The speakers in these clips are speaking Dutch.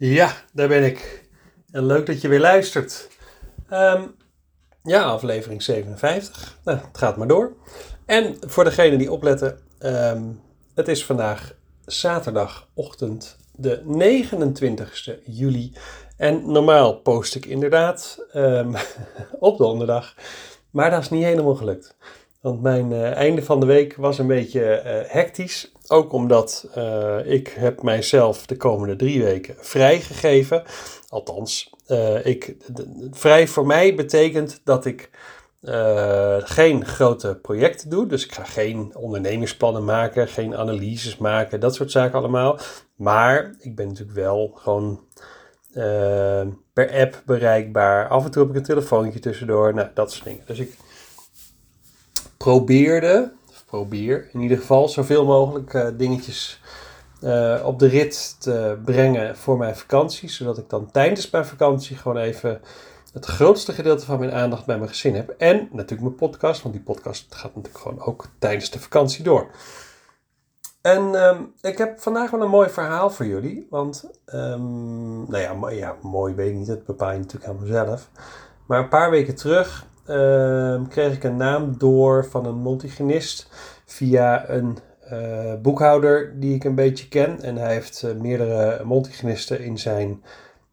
Ja, daar ben ik. En leuk dat je weer luistert. Ehm, ja, aflevering 57. Nou, het gaat maar door. En voor degenen die opletten, ehm, het is vandaag zaterdagochtend de 29 juli. En normaal post ik inderdaad um, op donderdag. Maar dat is niet helemaal gelukt. Want mijn uh, einde van de week was een beetje uh, hectisch. Ook omdat uh, ik heb mijzelf de komende drie weken vrijgegeven. Althans, ik, de, vrij voor mij betekent dat ik geen grote projecten doe. Dus ik ga geen ondernemingsplannen maken, geen analyses maken, dat soort zaken allemaal. Maar ik ben natuurlijk wel gewoon per app bereikbaar. Af en toe heb ik een telefoontje tussendoor. Nou, dat soort dingen. Dus ik probeerde, probeer in ieder geval, zoveel mogelijk uh, dingetjes uh, op de rit te brengen voor mijn vakantie. Zodat ik dan tijdens mijn vakantie gewoon even het grootste gedeelte van mijn aandacht bij mijn gezin heb. En natuurlijk mijn podcast, want die podcast gaat natuurlijk gewoon ook tijdens de vakantie door. En um, ik heb vandaag wel een mooi verhaal voor jullie. Want, um, nou ja, ja, mooi weet ik niet, dat bepaal natuurlijk aan mezelf. Maar een paar weken terug uh, kreeg ik een naam door van een multigenist via een uh, boekhouder die ik een beetje ken. En hij heeft uh, meerdere multigenisten in zijn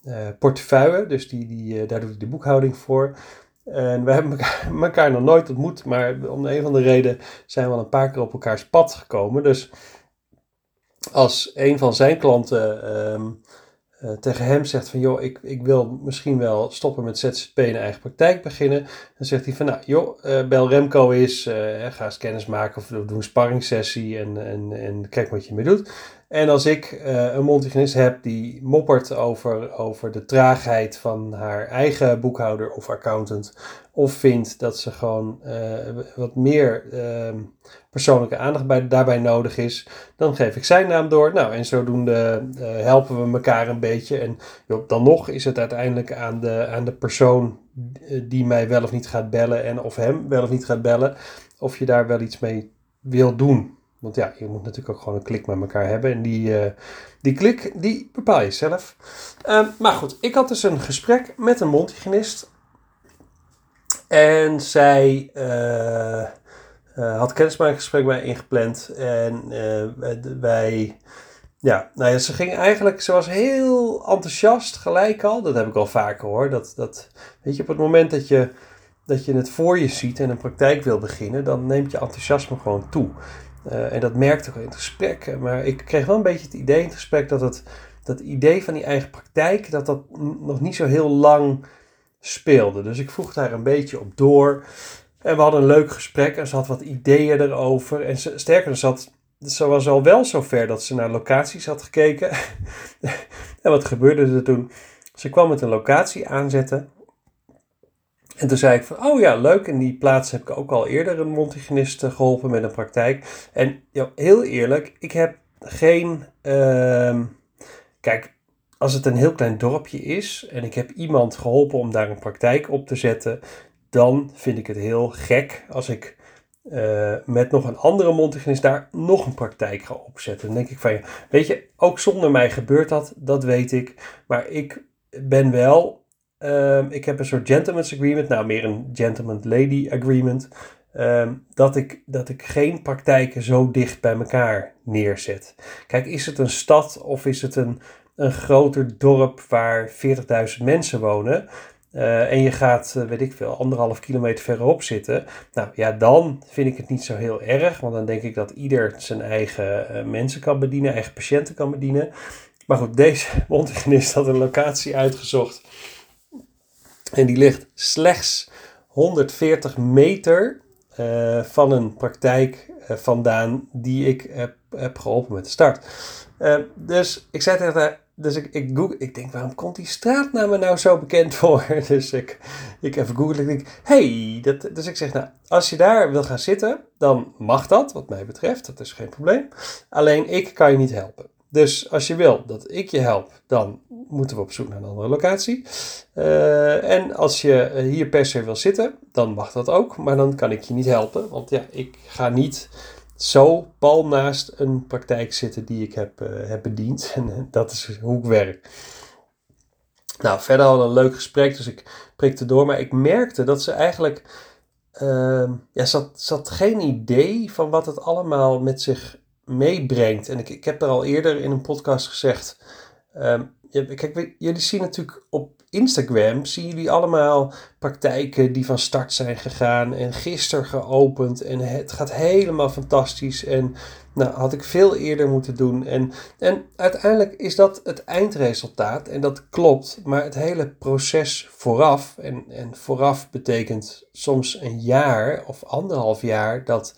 uh, portefeuille, dus die, die, daar doet hij de boekhouding voor. En we hebben elkaar, nog nooit ontmoet, maar om een of andere reden zijn we al een paar keer op elkaars pad gekomen. Dus als een van zijn klanten ehm, uh, tegen hem zegt van joh, ik, ik wil misschien wel stoppen met ZZP en eigen praktijk beginnen. Dan zegt hij van nou joh, uh, bel Remco is, uh, ga eens kennis maken of doe een sparringssessie en, en, en kijk wat je mee doet. En als ik een multigenist heb die moppert over, over de traagheid van haar eigen boekhouder of accountant, of vindt dat ze gewoon wat meer ehm, persoonlijke aandacht bij, daarbij nodig is, dan geef ik zijn naam door. Nou, en zodoende uh, helpen we elkaar een beetje. En dan nog is het uiteindelijk aan de, aan de persoon eh, die mij wel of niet gaat bellen en of hem wel of niet gaat bellen, of je daar wel iets mee wil doen. Want ja, je moet natuurlijk ook gewoon een klik met elkaar hebben. En die, uh, die klik, die bepaal je zelf. Uh, maar goed, ik had dus een gesprek met een mondhygiënist. En zij uh, had kennismakingsgesprek bij ingepland. En uh, wij, ja, nou ja, ze ging eigenlijk, ze was heel enthousiast gelijk al. Dat heb ik al vaker hoor. Dat, dat, weet je, op het moment dat je, dat je het voor je ziet en een praktijk wil beginnen, dan neemt je enthousiasme gewoon toe. En dat merkte ik in het gesprek. Maar ik kreeg wel een beetje het idee in het gesprek dat het, dat idee van die eigen praktijk, dat dat nog niet zo heel lang speelde. Dus ik vroeg daar een beetje op door. En we hadden een leuk gesprek en ze had wat ideeën erover. En sterker, ze, had, ze was al wel zover dat ze naar locaties had gekeken. en wat gebeurde er toen? Ze kwam met een locatie aanzetten. En toen zei ik van, oh ja, leuk. In die plaats heb ik ook al eerder een montigenist geholpen met een praktijk. En ja, heel eerlijk, ik heb geen... Uh, kijk, als het een heel klein dorpje is en ik heb iemand geholpen om daar een praktijk op te zetten, dan vind ik het heel gek als ik uh, met nog een andere mondhygiënist daar nog een praktijk ga opzetten. Dan denk ik van ja, weet je, ook zonder mij gebeurt dat, dat weet ik. Maar ik ben wel, uh, ik heb een soort gentleman's agreement, nou meer een gentleman-lady agreement. Uh, dat, ik, dat ik geen praktijken zo dicht bij elkaar neerzet. Kijk, is het een stad of is het een, een groter dorp waar 40.000 mensen wonen? Uh, en je gaat, uh, weet ik veel, anderhalf kilometer verderop zitten. Nou ja, dan vind ik het niet zo heel erg. Want dan denk ik dat ieder zijn eigen uh, mensen kan bedienen, eigen patiënten kan bedienen. Maar goed, deze mondhygiënist had een locatie uitgezocht. En die ligt slechts 140 meter van een praktijk vandaan die ik heb, heb geholpen met de start. dus ik zei tegen haar dus ik, ik, Google, ik denk, waarom komt die straatnaam me nou zo bekend voor? Dus ik, ik even googelen. Ik denk, hey, dat, dus ik zeg, nou, als je daar wil gaan zitten, dan mag dat, wat mij betreft. Dat is geen probleem. Alleen ik kan je niet helpen. Dus als je wil dat ik je help, dan moeten we op zoek naar een andere locatie. Uh, en als je hier per se wil zitten, dan mag dat ook. Maar dan kan ik je niet helpen. Want ja, ik ga niet zo pal naast een praktijk zitten die ik heb, uh, heb bediend. En dat is hoe ik werk. Nou, verder hadden we een leuk gesprek, dus ik prikte door. Maar ik merkte dat ze eigenlijk... Uh, ja, ze had geen idee van wat het allemaal met zich meebrengt. En ik, ik heb er al eerder in een podcast gezegd... Um, kijk, jullie zien natuurlijk op Instagram zien jullie allemaal praktijken die van start zijn gegaan en gisteren geopend en het gaat helemaal fantastisch en nou had ik veel eerder moeten doen en, en uiteindelijk is dat het eindresultaat en dat klopt, maar het hele proces vooraf en, en vooraf betekent soms een jaar of anderhalf jaar dat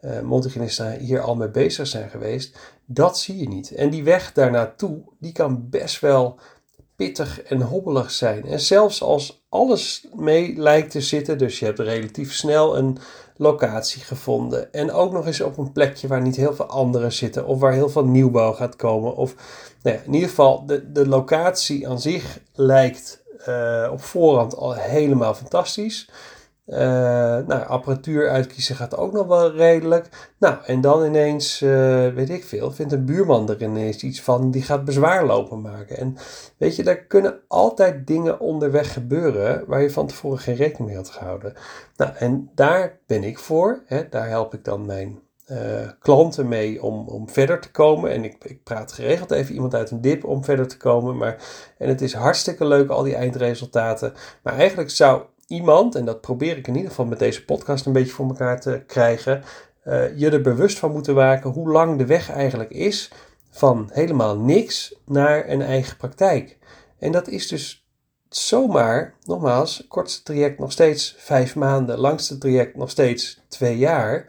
uh, hier al mee bezig zijn geweest, dat zie je niet. En die weg daarnaartoe, die kan best wel en hobbelig zijn. En zelfs als alles mee lijkt te zitten, dus je hebt relatief snel een locatie gevonden. En ook nog eens op een plekje waar niet heel veel anderen zitten, of waar heel veel nieuwbouw gaat komen. Of nou ja, in ieder geval, de, de locatie aan zich lijkt uh, op voorhand al helemaal fantastisch. Uh, nou, apparatuur uitkiezen gaat ook nog wel redelijk. Nou, en dan ineens, uh, weet ik veel, vindt een buurman er ineens iets van, die gaat bezwaar lopen maken. En weet je, daar kunnen altijd dingen onderweg gebeuren waar je van tevoren geen rekening mee had gehouden. Nou, en daar ben ik voor. Hè, daar help ik dan mijn uh, klanten mee om, om verder te komen. En ik, ik praat geregeld even iemand uit een dip om verder te komen. Maar, en het is hartstikke leuk, al die eindresultaten. Maar eigenlijk zou iemand, en dat probeer ik in ieder geval met deze podcast een beetje voor elkaar te krijgen, uh, je er bewust van moeten maken hoe lang de weg eigenlijk is van helemaal niks naar een eigen praktijk. En dat is dus zomaar, nogmaals, kortste traject nog steeds vijf maanden, langste traject nog steeds twee jaar.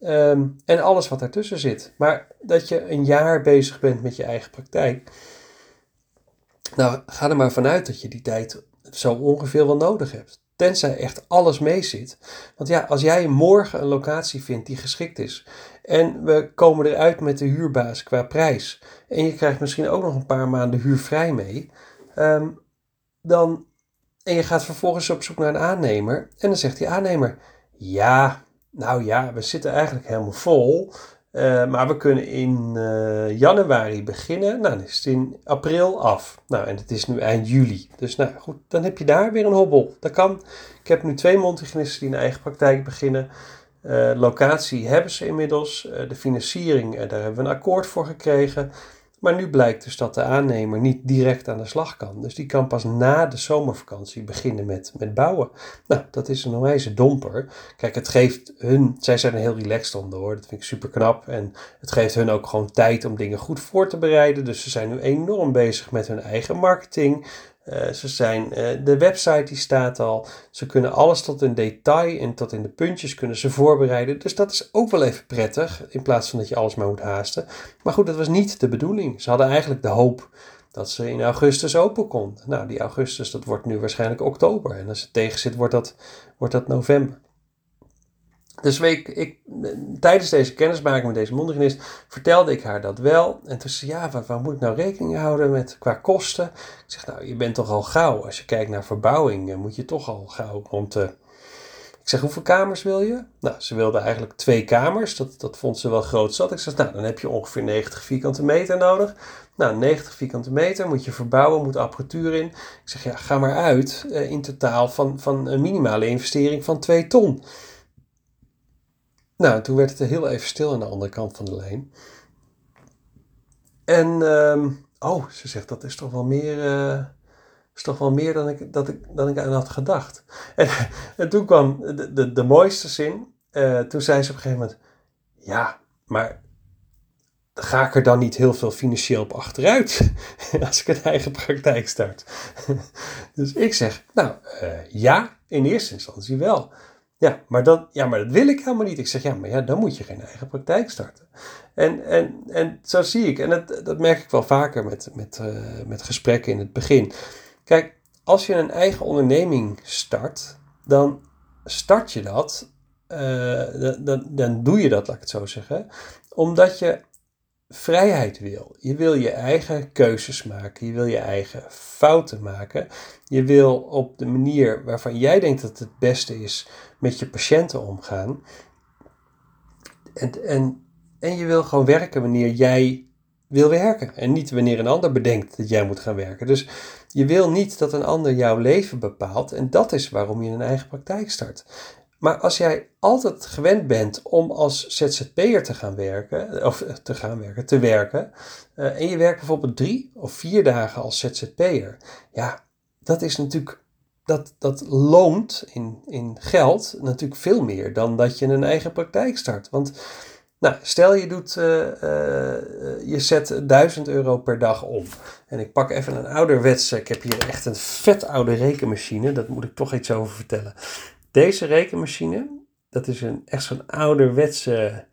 Um, en alles wat daartussen zit. Maar dat je een jaar bezig bent met je eigen praktijk. Nou, ga er maar vanuit dat je die tijd zo ongeveer wel nodig hebt. Tenzij echt alles meezit. Want ja, als jij morgen een locatie vindt die geschikt is. En we komen eruit met de huurbaas qua prijs. En je krijgt misschien ook nog een paar maanden huurvrij mee. Um, dan, en je gaat vervolgens op zoek naar een aannemer. En dan zegt die aannemer: Ja, nou ja, we zitten eigenlijk helemaal vol. Uh, maar we kunnen in uh, januari beginnen. Nou, dan is het in april af. Nou, en het is nu eind juli. Dus nou goed, dan heb je daar weer een hobbel. Dat kan. Ik heb nu twee mondhygiënisten die een eigen praktijk beginnen. Uh, locatie hebben ze inmiddels. de financiering, daar hebben we een akkoord voor gekregen. Maar nu blijkt dus dat de aannemer niet direct aan de slag kan. Dus die kan pas na de zomervakantie beginnen met, met bouwen. Nou, dat is een onwijze domper. Kijk, het geeft hun, zij zijn er heel relaxed onder hoor, dat vind ik super knap. En het geeft hun ook gewoon tijd om dingen goed voor te bereiden. Dus ze zijn nu enorm bezig met hun eigen marketing. Uh, ze zijn, uh, de website die staat al. Ze kunnen alles tot in detail en tot in de puntjes kunnen ze voorbereiden. Dus dat is ook wel even prettig. In plaats van dat je alles maar moet haasten. Maar goed, dat was niet de bedoeling. Ze hadden eigenlijk de hoop dat ze in augustus open kon. Nou, die augustus, dat wordt nu waarschijnlijk oktober. En als het tegen zit, wordt dat, wordt dat november. Dus ik, ik, tijdens deze kennismaking met deze mondhygiënist vertelde ik haar dat wel. En toen zei ze, ja, waar, moet ik nou rekening houden met qua kosten? Ik zeg, nou, je bent toch al gauw. Als je kijkt naar verbouwing, moet je toch al gauw rond de... Ik zeg, hoeveel kamers wil je? Nou, ze wilde eigenlijk twee kamers. Dat, dat vond ze wel groot zat. Ik zeg, nou, dan heb je ongeveer 90 vierkante meter nodig. Nou, 90 vierkante meter moet je verbouwen, moet apparatuur in. Ik zeg, ja, ga maar uit eh, in totaal van, van een minimale investering van 2 ton. Nou, toen werd het heel even stil aan de andere kant van de lijn. En, um, oh, ze zegt, dat is toch wel meer, uh, is toch wel meer dan ik, dat ik, dan ik aan had gedacht. En, en toen kwam de, de, de mooiste zin. Uh, toen zei ze op een gegeven moment, ja, maar ga ik er dan niet heel veel financieel op achteruit als ik een eigen praktijk start? dus ik zeg, nou uh, ja, in eerste instantie wel. Ja maar, dan, ja, maar dat wil ik helemaal niet. Ik zeg, ja, maar ja, dan moet je geen eigen praktijk starten. En, en, en zo zie ik, en dat, dat merk ik wel vaker met, met, uh, met gesprekken in het begin. Kijk, als je een eigen onderneming start, dan start je dat, uh, dan, dan doe je dat, laat ik het zo zeggen, omdat je vrijheid wil. Je wil je eigen keuzes maken. Je wil je eigen fouten maken. Je wil op de manier waarvan jij denkt dat het beste is met je patiënten omgaan. En, en, en je wil gewoon werken wanneer jij wil werken. En niet wanneer een ander bedenkt dat jij moet gaan werken. Dus je wil niet dat een ander jouw leven bepaalt. En dat is waarom je een eigen praktijk start. Maar als jij altijd gewend bent om als ZZP'er te gaan werken, of te gaan werken, te werken, uh, en je werkt bijvoorbeeld drie of vier dagen als ZZP'er, ja, dat is natuurlijk, dat, dat loont in, in geld natuurlijk veel meer dan dat je een eigen praktijk start. Want nou, stel je doet, uh, je zet 1000 euro per dag om. En ik pak even een ouderwetse, ik heb hier echt een vet oude rekenmachine, daar moet ik toch iets over vertellen. Deze rekenmachine, dat is een, echt zo'n ouderwetse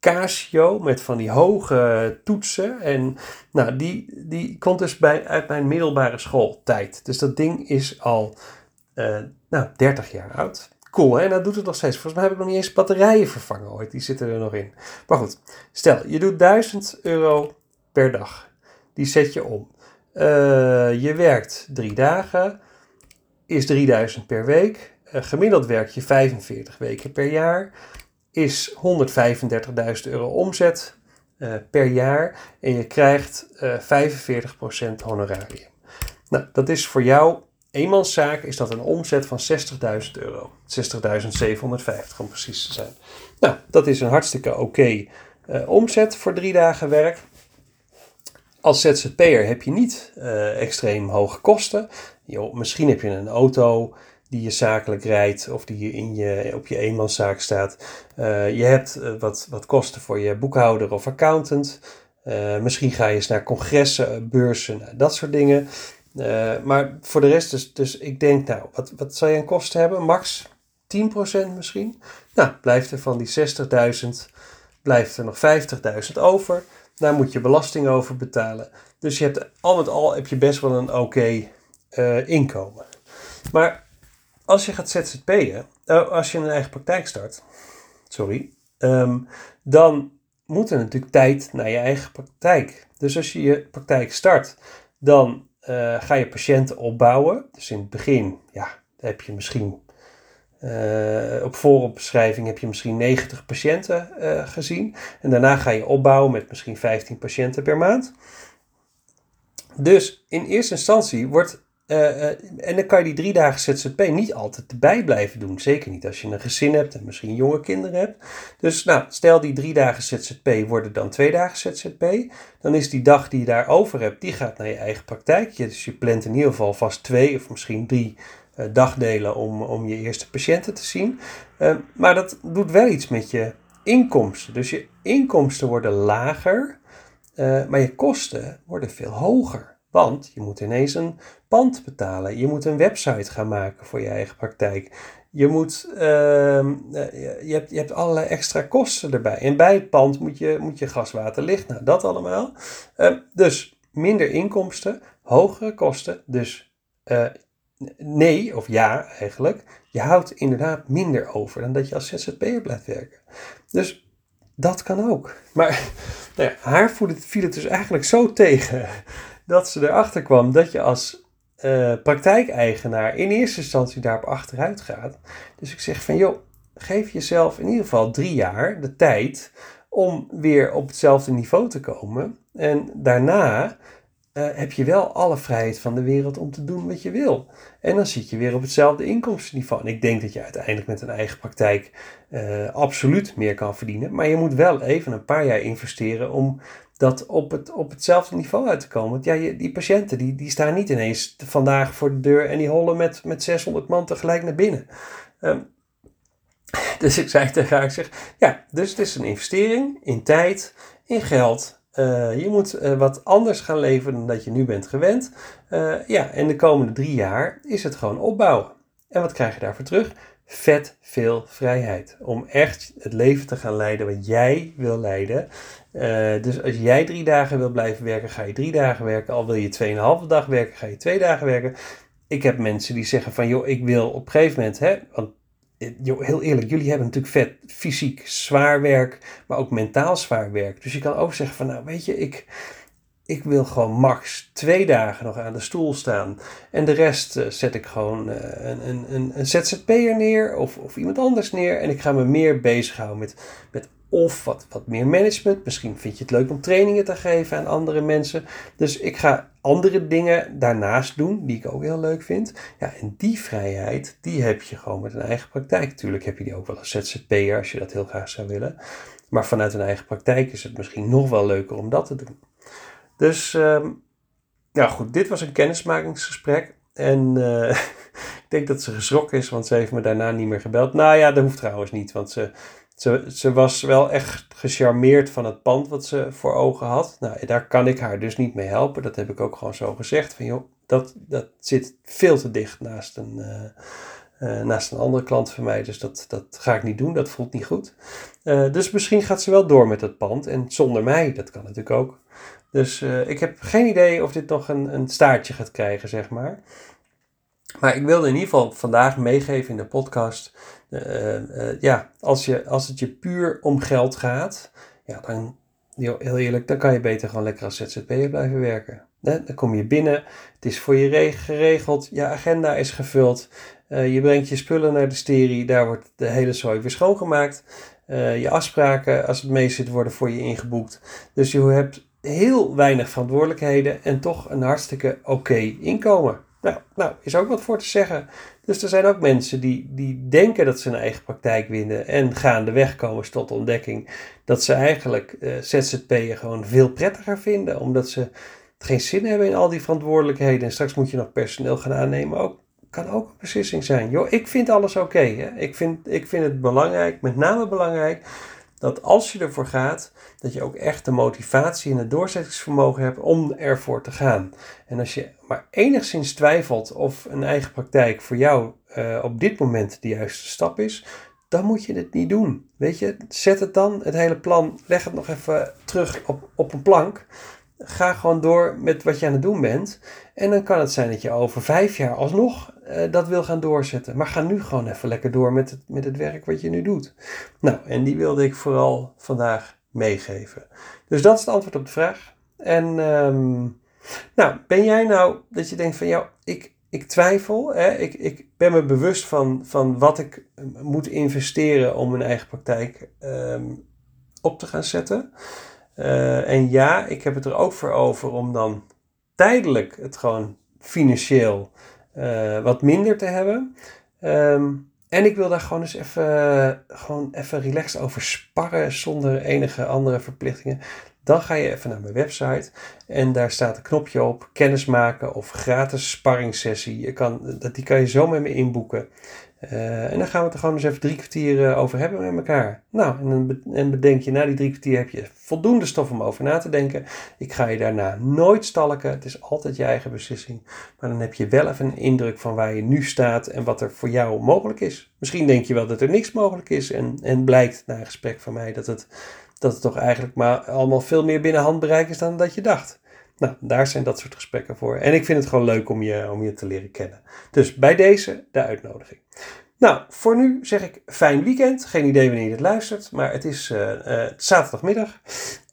Casio met van die hoge toetsen. En nou, die, die komt dus bij, uit mijn middelbare schooltijd. Dus dat ding is al uh, nou, 30 jaar oud. Cool, hè? Dat doet het nog steeds. Volgens mij heb ik nog niet eens batterijen vervangen ooit. Die zitten er nog in. Maar goed, stel, je doet 1000 euro per dag. Die zet je om. Uh, je werkt drie dagen. Is 3000 per week. Uh, gemiddeld werk je 45 weken per jaar. Is 135.000 euro omzet uh, per jaar. En je krijgt 45% honorarium. Nou, dat is voor jou eenmanszaak is dat een omzet van 60.000 euro. 60.750 om precies te zijn. Nou, dat is een hartstikke oké uh, omzet voor drie dagen werk. Als ZZP'er heb je niet uh, extreem hoge kosten. Misschien heb je een auto die je zakelijk rijdt of die je in je, op je eenmanszaak staat. Uh, je hebt wat, wat kosten voor je boekhouder of accountant. misschien ga je eens naar congressen, beurzen, dat soort dingen. Maar voor de rest, dus, dus ik denk, nou, wat, wat zal je aan kosten hebben? Max 10% misschien? Nou, blijft er van die 60.000, blijft er nog 50.000 over. Daar moet je belasting over betalen. Dus je hebt, al met al heb je best wel een oké inkomen. Maar als je gaat ZZP'en, uh, als je een eigen praktijk start, sorry, um, dan moet er natuurlijk tijd naar je eigen praktijk. Dus als je je praktijk start, dan uh, ga je patiënten opbouwen. Dus in het begin, ja, heb je misschien uh, op vooropbeschrijving heb je misschien 90 patiënten gezien. En daarna ga je opbouwen met misschien 15 patiënten per maand. Dus in eerste instantie wordt uh, en dan kan je die drie dagen ZZP niet altijd erbij blijven doen. Zeker niet als je een gezin hebt en misschien jonge kinderen hebt. Dus nou, stel die drie dagen ZZP worden dan twee dagen ZZP. Dan is die dag die je daarover hebt, die gaat naar je eigen praktijk. Dus je plant in ieder geval vast twee of misschien drie uh, dagdelen om, om je eerste patiënten te zien. Maar dat doet wel iets met je inkomsten. Dus je inkomsten worden lager, maar je kosten worden veel hoger. Want je moet ineens een pand betalen. Je moet een website gaan maken voor je eigen praktijk. Je, moet, uh, je, hebt, je hebt allerlei extra kosten erbij. En bij het pand moet je, moet je gas, water, licht. Nou, dat allemaal. Uh, dus minder inkomsten, hogere kosten. Dus uh, nee, of ja eigenlijk. Je houdt inderdaad minder over dan dat je als ZZP'er blijft werken. Dus dat kan ook. Maar nou ja, haar viel het dus eigenlijk zo tegen dat ze erachter kwam dat je als uh, praktijkeigenaar in eerste instantie daarop achteruit gaat. Dus ik zeg van joh, geef jezelf in ieder geval drie jaar de tijd om weer op hetzelfde niveau te komen. En daarna uh, heb je wel alle vrijheid van de wereld om te doen wat je wil. En dan zit je weer op hetzelfde inkomstenniveau. En ik denk dat je uiteindelijk met een eigen praktijk uh, absoluut meer kan verdienen. Maar je moet wel even een paar jaar investeren om dat op, het, op hetzelfde niveau uit te komen. Want ja, die patiënten die, die staan niet ineens vandaag voor de deur en die hollen met, met 600 man tegelijk naar binnen. Um, dus ik zei tegen haar, ik zeg, ja, dus het is een investering in tijd, in geld. Uh, je moet uh, wat anders gaan leveren dan dat je nu bent gewend. Uh, ja, en de komende drie jaar is het gewoon opbouwen. En wat krijg je daarvoor terug? Vet veel vrijheid. Om echt het leven te gaan leiden wat jij wil leiden. Uh, dus als jij drie dagen wil blijven werken, ga je drie dagen werken. Al wil je tweeënhalve dag werken, ga je twee dagen werken. Ik heb mensen die zeggen van, joh, ik wil op een gegeven moment, hè, want eh, joh, heel eerlijk, jullie hebben natuurlijk vet fysiek zwaar werk, maar ook mentaal zwaar werk. Dus je kan ook zeggen van, nou weet je, ik, ik wil gewoon max twee dagen nog aan de stoel staan. En de rest uh, zet ik gewoon uh, een, een, een, ZZP'er neer of, of iemand anders neer. En ik ga me meer bezighouden met, met Of wat, wat meer management. Misschien vind je het leuk om trainingen te geven aan andere mensen. Dus ik ga andere dingen daarnaast doen, die ik ook heel leuk vind. Ja, en die vrijheid, die heb je gewoon met een eigen praktijk. Natuurlijk heb je die ook wel als ZZP'er als je dat heel graag zou willen. Maar vanuit een eigen praktijk is het misschien nog wel leuker om dat te doen. Dus, um, ja goed, dit was een kennismakingsgesprek. En uh, ik denk dat ze geschrokken is, want ze heeft me daarna niet meer gebeld. Nou ja, dat hoeft trouwens niet, want ze, ze, ze was wel echt gecharmeerd van het pand wat ze voor ogen had. Nou, daar kan ik haar dus niet mee helpen. Dat heb ik ook gewoon zo gezegd. Van joh, dat, dat zit veel te dicht naast een, uh, uh, naast een andere klant van mij. Dus dat, dat ga ik niet doen. Dat voelt niet goed. Dus misschien gaat ze wel door met het pand. En zonder mij, dat kan natuurlijk ook. Dus ik heb geen idee of dit nog een, een staartje gaat krijgen, zeg maar. Maar ik wilde in ieder geval vandaag meegeven in de podcast. Uh, uh, ja, als, je, als het je puur om geld gaat, ja, dan, heel eerlijk, dan kan je beter gewoon lekker als ZZP'er blijven werken. Dan kom je binnen, het is voor je geregeld, je agenda is gevuld, je brengt je spullen naar de sterie, daar wordt de hele zooi weer schoongemaakt. je afspraken, als het mee zit, worden voor je ingeboekt. Dus je hebt heel weinig verantwoordelijkheden en toch een hartstikke oké inkomen. Nou, nou, is ook wat voor te zeggen. Dus er zijn ook mensen die, die denken dat ze een eigen praktijk winnen en gaandeweg komen tot de ontdekking dat ze eigenlijk ZZP'en gewoon veel prettiger vinden, omdat ze geen zin hebben in al die verantwoordelijkheden en straks moet je nog personeel gaan aannemen. Ook, kan ook een beslissing zijn. Joh, ik vind alles oké. ik, vind, ik vind het belangrijk, met name belangrijk, dat als je ervoor gaat, dat je ook echt de motivatie en het doorzettingsvermogen hebt om ervoor te gaan. En als je maar enigszins twijfelt of een eigen praktijk voor jou uh, op dit moment de juiste stap is, dan moet je het niet doen. Weet je, zet het dan, het hele plan, leg het nog even terug op, op een plank. Ga gewoon door met wat je aan het doen bent. En dan kan het zijn dat je over vijf jaar alsnog uh, dat wil gaan doorzetten. Maar ga nu gewoon even lekker door met het, met het werk wat je nu doet. Nou, en die wilde ik vooral vandaag meegeven. Dus dat is het antwoord op de vraag. En um, nou, ben jij nou dat je denkt van ja, ik, ik twijfel. Hè? Ik, ik ben me bewust van, van wat ik moet investeren om mijn eigen praktijk um, op te gaan zetten. Uh, en ja, ik heb het er ook voor over om dan tijdelijk het gewoon financieel uh, wat minder te hebben. Um, en ik wil daar gewoon eens even, gewoon even relaxed over sparren zonder enige andere verplichtingen. Dan ga je even naar mijn website en daar staat een knopje op kennismaken of gratis sparringssessie. Je kan, die kan je zo met me inboeken. Uh, en dan gaan we het er gewoon eens even drie kwartier uh, over hebben met elkaar. Nou, en en bedenk je, na die drie kwartier heb je voldoende stof om over na te denken. Ik ga je daarna nooit stalken. Het is altijd je eigen beslissing. Maar dan heb je wel even een indruk van waar je nu staat en wat er voor jou mogelijk is. Misschien denk je wel dat er niks mogelijk is. En, en blijkt na een gesprek van mij dat het, dat het toch eigenlijk maar allemaal veel meer binnen handbereik is dan dat je dacht. Nou, daar zijn dat soort gesprekken voor. En ik vind het gewoon leuk om je, om je te leren kennen. Dus bij deze de uitnodiging. Nou, voor nu zeg ik fijn weekend. Geen idee wanneer je het luistert, maar het is uh, uh, zaterdagmiddag.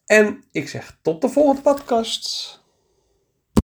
En ik zeg tot de volgende podcast.